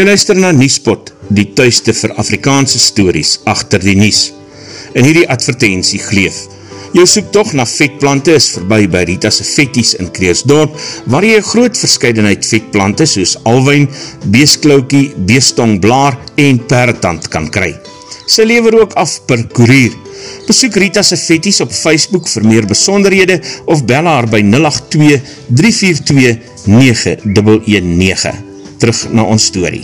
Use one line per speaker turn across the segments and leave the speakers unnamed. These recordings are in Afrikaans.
Jy luister na Niespot, die tuiste vir Afrikaanse stories achter die Nies. In hierdie advertentie gleef. Jou soektocht na vetplante is voorbij by Rita's Vetties in Kreersdorp, waar jy groot verscheidenheid vetplante soos alwijn, beesklaukie, beestongblaar en perretand kan kry. Sy lever ook af per koerier. Besoek Rita's Vetties op Facebook vir meer besonderhede of bel haar by 082 342 9119 terug na ons story.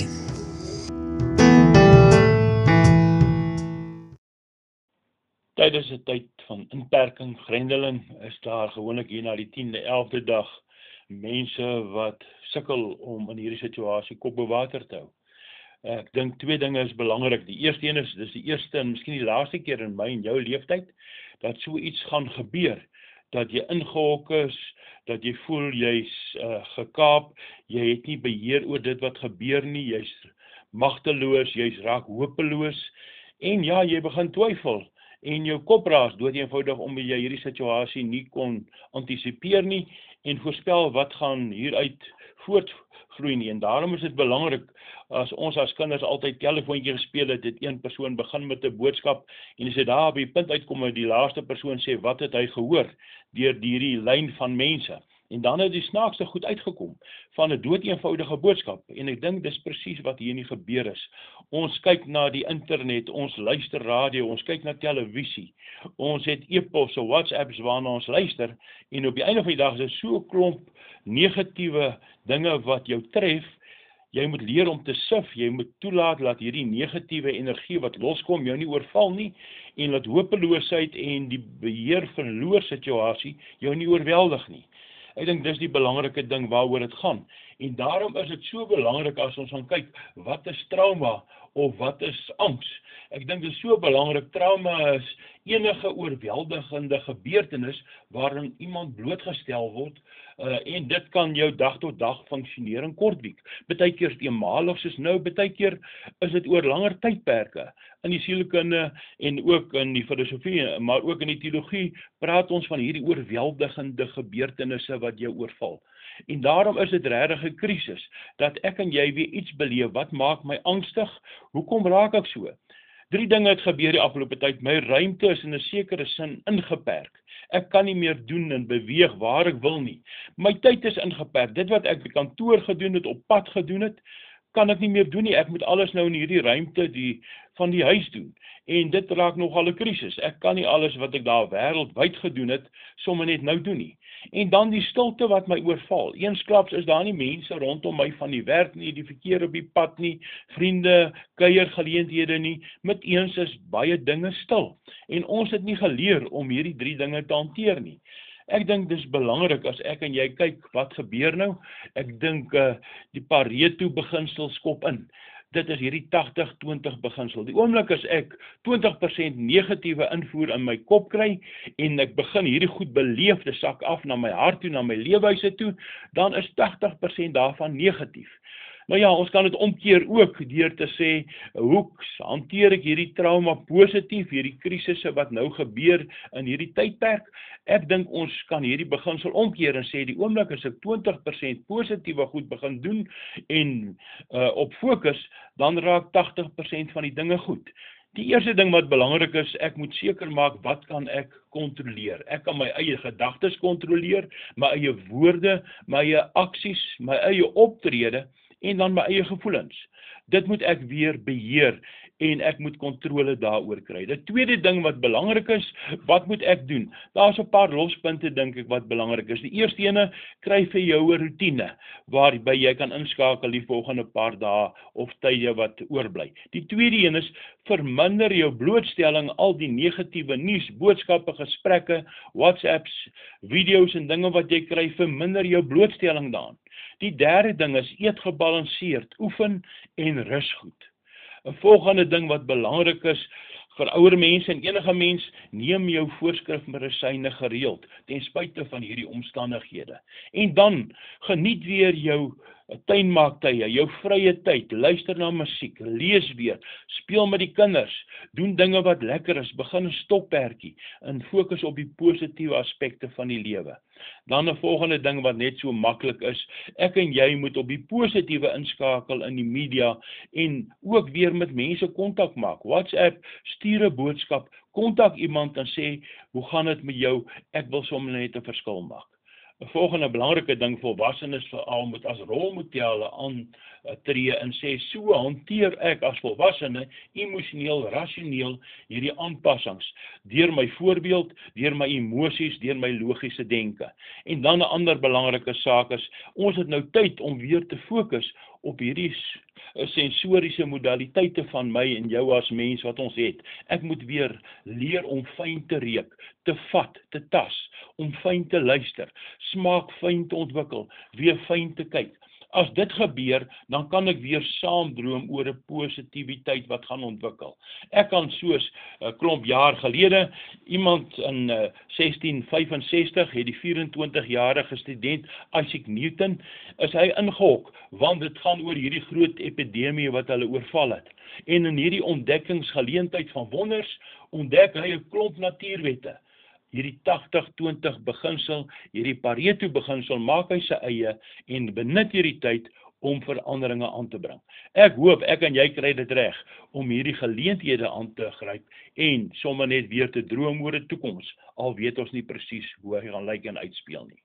Tijdens die tyd van inperking, grendeling, is daar gewoonlik hier na die 10de, 11de dag mense wat sikkel om in hierdie situasie kop bewater te hou. Ek dink twee dinge is belangrik. Die eerste een is, dis die eerste en miskien die laaste keer in my en jou leeftijd, dat so iets gaan gebeur, dat jy ingehok is, dat jy voel jy's uh, gekaap, jy het nie beheer oor dit wat gebeur nie, jy's magteloos, jy's raak hopeloos en ja, jy begin twyfel en jou kop raas dood eenvoudig omdat jy hierdie situasie nie kon antisipeer nie en voorspel wat gaan hieruit voortgroei nie en daarom is dit belangrik as ons as kinders altyd telefoontjie gespeel het, het een persoon begin met 'n boodskap en as hy daar by die punt uitkom en die laaste persoon sê wat het hy gehoor deur hierdie lyn van mense. En dan het die snaakste goed uitgekom van 'n doeteenvoudige boodskap en ek dink dis presies wat hier nie gebeur is. Ons kyk na die internet, ons luister radio, ons kyk na televisie. Ons het e-posse, WhatsApps waarna ons luister en op die einde van die dag is dit so 'n klomp negatiewe dinge wat jou tref jy moet leer om te sif, jy moet toelaat dat hierdie negatiewe energie wat loskom jou nie oorval nie en dat hopeloosheid en die beheer verloor situasie jou nie oorweldig nie. Ek dink dis die belangrike ding waaroor dit gaan. En daarom is dit so belangrik as ons gaan kyk wat is trauma of wat is angs. Ek dink dit is so belangrik trauma is enige oorweldigende gebeurtenis waarin iemand blootgestel word uh, en dit kan jou dag tot dag funksioneer in kortwiek. Partykeer is dit eenmalig soos nou, partykeer is dit oor langer tydperke. In die sielkunde en ook in die filosofie, maar ook in die teologie praat ons van hierdie oorweldigende gebeurtenisse wat jou oorval. En daarom is dit regtig 'n krisis dat ek en jy weer iets beleef wat maak my angstig. Hoekom raak ek so? Drie dinge het gebeur die afgelope tyd. My ruimte is in 'n sekere sin ingeperk. Ek kan nie meer doen en beweeg waar ek wil nie. My tyd is ingeperk. Dit wat ek by kantoor gedoen het, op pad gedoen het, kan ek nie meer doen nie. Ek moet alles nou in hierdie ruimte die van die huis doen. En dit raak nogal 'n krisis. Ek kan nie alles wat ek daar wêreldwyd gedoen het sommer net nou doen nie. En dan die stilte wat my oorval. Eensklaps is daar nie mense rondom my van die werk nie, die verkeer op die pad nie, vriende, kuiergeleenthede nie. Met eens is baie dinge stil. En ons het nie geleer om hierdie drie dinge te hanteer nie. Ek dink dis belangrik as ek en jy kyk wat gebeur nou. Ek dink uh die Pareto beginsel skop in. Dit is hierdie 80-20 beginsel. Die oomblik as ek 20% negatiewe invoer in my kop kry en ek begin hierdie goed beleef, dit sak af na my hart toe, na my leefwyse toe, dan is 80% daarvan negatief. Nou ja, ons kan dit omkeer ook deur te sê, hoe hanteer ek hierdie trauma positief, hierdie krisisse wat nou gebeur in hierdie tydperk? Ek dink ons kan hierdie beginsel omkeer en sê die oomblik as ek 20% positiewe goed begin doen en uh, op fokus, dan raak 80% van die dinge goed. Die eerste ding wat belangrik is, ek moet seker maak wat kan ek kontroleer? Ek kan my eie gedagtes kontroleer, my eie woorde, my eie aksies, my eie optrede en dan my eie gevoelens. Dit moet ek weer beheer en ek moet kontrole daaroor kry. Die tweede ding wat belangrik is, wat moet ek doen? Daar's 'n paar lospunte dink ek wat belangrik is. Die eerste ene, kry vir jou 'n rotine waarby jy kan inskakel die volgende paar dae of tye wat oorbly. Die tweede een is verminder jou blootstelling al die negatiewe nuus, boodskappe, gesprekke, WhatsApps, video's en dinge wat jy kry, verminder jou blootstelling daaraan. Die derde ding is eet gebalanseerd, oefen en rus goed. 'n Volgende ding wat belangrik is vir ouer mense en enige mens, neem jou voorskrifmedisyne gereeld ten spyte van hierdie omstandighede. En dan geniet weer jou tuinmaaktye, jou vrye tyd, luister na musiek, lees weer, speel met die kinders, doen dinge wat lekker is, begin 'n stokperdjie en fokus op die positiewe aspekte van die lewe. Dan 'n volgende ding wat net so maklik is, ek en jy moet op die positiewe inskakel in die media en ook weer met mense kontak maak. WhatsApp, stuur 'n boodskap, kontak iemand en sê, "Hoe gaan dit met jou? Ek wil sommer net 'n verskil maak." 'n volgende belangrike ding volwassenes veral moet as rolmodelle aan uh, tree en sê so hanteer ek as volwassene emosioneel rasioneel hierdie aanpassings deur my voorbeeld, deur my emosies, deur my logiese denke. En dan 'n ander belangrike saak is ons het nou tyd om weer te fokus op hierdie sensoriese modaliteite van my en jou as mens wat ons het. Ek moet weer leer om fyn te reuk, te vat, te tas, om fyn te luister, smaak fyn te ontwikkel, weer fyn te kyk. As dit gebeur, dan kan ek weer saam droom oor 'n positiwiteit wat gaan ontwikkel. Ek kan soos 'n klomp jaar gelede iemand in uh, 1665 het die 24-jarige student Isaac Newton is hy ingehok want dit gaan oor hierdie groot epidemie wat hulle oorval het. En in hierdie ontdekkingsgeleentheid van wonders ontdek hy 'n klomp natuurwette hierdie 80-20 beginsel, hierdie Pareto beginsel maak hy sy eie en benut hierdie tyd om veranderinge aan te bring. Ek hoop ek en jy kry dit reg om hierdie geleenthede aan te gryp en sommer net weer te droom oor 'n toekoms al weet ons nie presies hoe hy gaan lyk en uitspeel nie.